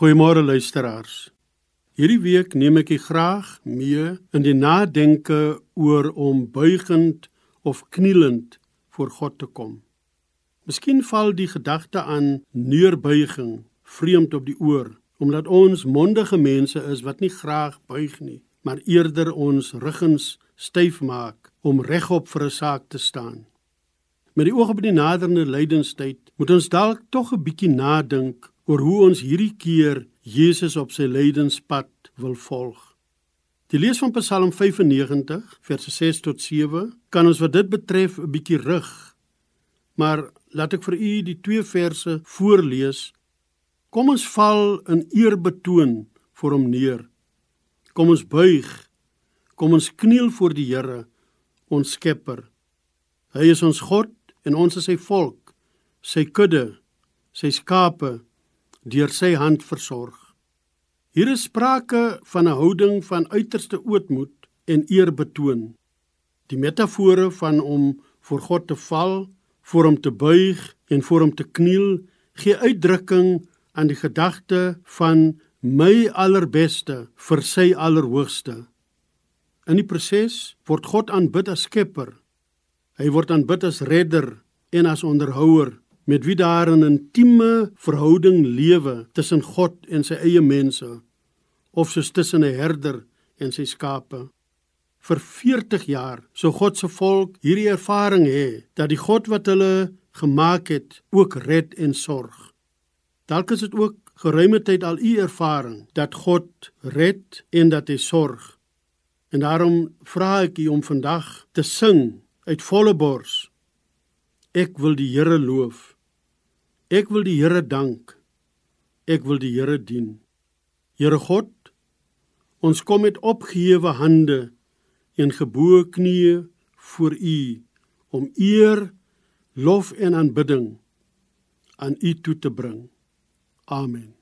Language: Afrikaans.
Goeiemôre luisteraars. Hierdie week neem ek u graag mee in die nadenke oor om buigend of knielend voor God te kom. Miskien val die gedagte aan neerbuiging vreemd op die oor, omdat ons mondige mense is wat nie graag buig nie, maar eerder ons ruggens styf maak om regop vir 'n saak te staan. Met die oog op die naderende lydenstyd, moet ons dalk tog 'n bietjie nadink oor hoe ons hierdie keer Jesus op sy lydenspad wil volg. Die lees van Psalm 95 verse 6 tot 7 kan ons wat dit betref 'n bietjie rig. Maar laat ek vir u die twee verse voorlees. Kom ons val in eerbetoon voor hom neer. Kom ons buig. Kom ons kniel voor die Here, ons Skepper. Hy is ons God en ons is sy volk, sy kudde, sy skape deur sy hand versorg. Hier is sprake van 'n houding van uiterste ootmoed en eer betoon. Die metafore van om voor God te val, voor hom te buig en voor hom te kniel gee uitdrukking aan die gedagte van my allerbeste vir sy allerhoogste. In die proses word God aanbid as skepper. Hy word aanbid as redder en as onderhouer met wie daar 'n intieme verhouding lewe tussen God en sy eie mense of soos tussen 'n herder en sy skape. Vir 40 jaar sou God se volk hierdie ervaring hê dat die God wat hulle gemaak het ook red en sorg. Dalk is dit ook geruime tyd al u ervaring dat God red en dat hy sorg. En daarom vra ek u om vandag te sing uit volle bors Ek wil die Here loof. Ek wil die Here dank. Ek wil die Here dien. Here God, ons kom met opgehewe hande en geboë knieë voor U om eer, lof en aanbidding aan U toe te bring. Amen.